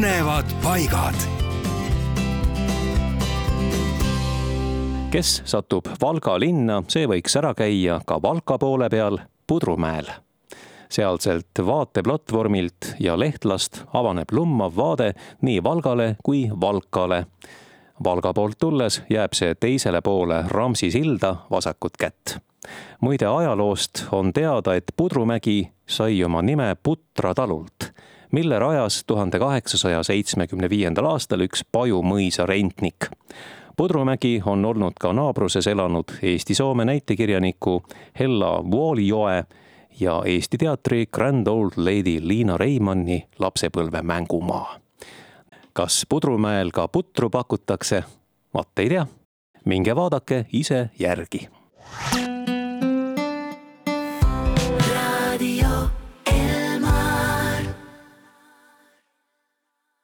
põnevad paigad. kes satub Valga linna, see võiks ära käia ka Valka poole peal Pudrumäel. sealselt vaateplatvormilt ja Lehtlast avaneb lummav vaade nii Valgale kui Valkale. Valga poolt tulles jääb see teisele poole Ramsi silda vasakut kätt muide, ajaloost on teada, et Pudrumägi sai oma nime Putra talult, mille rajas tuhande kaheksasaja seitsmekümne viiendal aastal üks Paju mõisa rentnik. Pudrumägi on olnud ka naabruses elanud Eesti-Soome näitekirjaniku Hella Vuolijoe ja Eesti teatri Grand Old Lady Liina Reimanni lapsepõlve mängumaa. kas Pudrumäel ka putru pakutakse? vot ei tea. minge vaadake ise järgi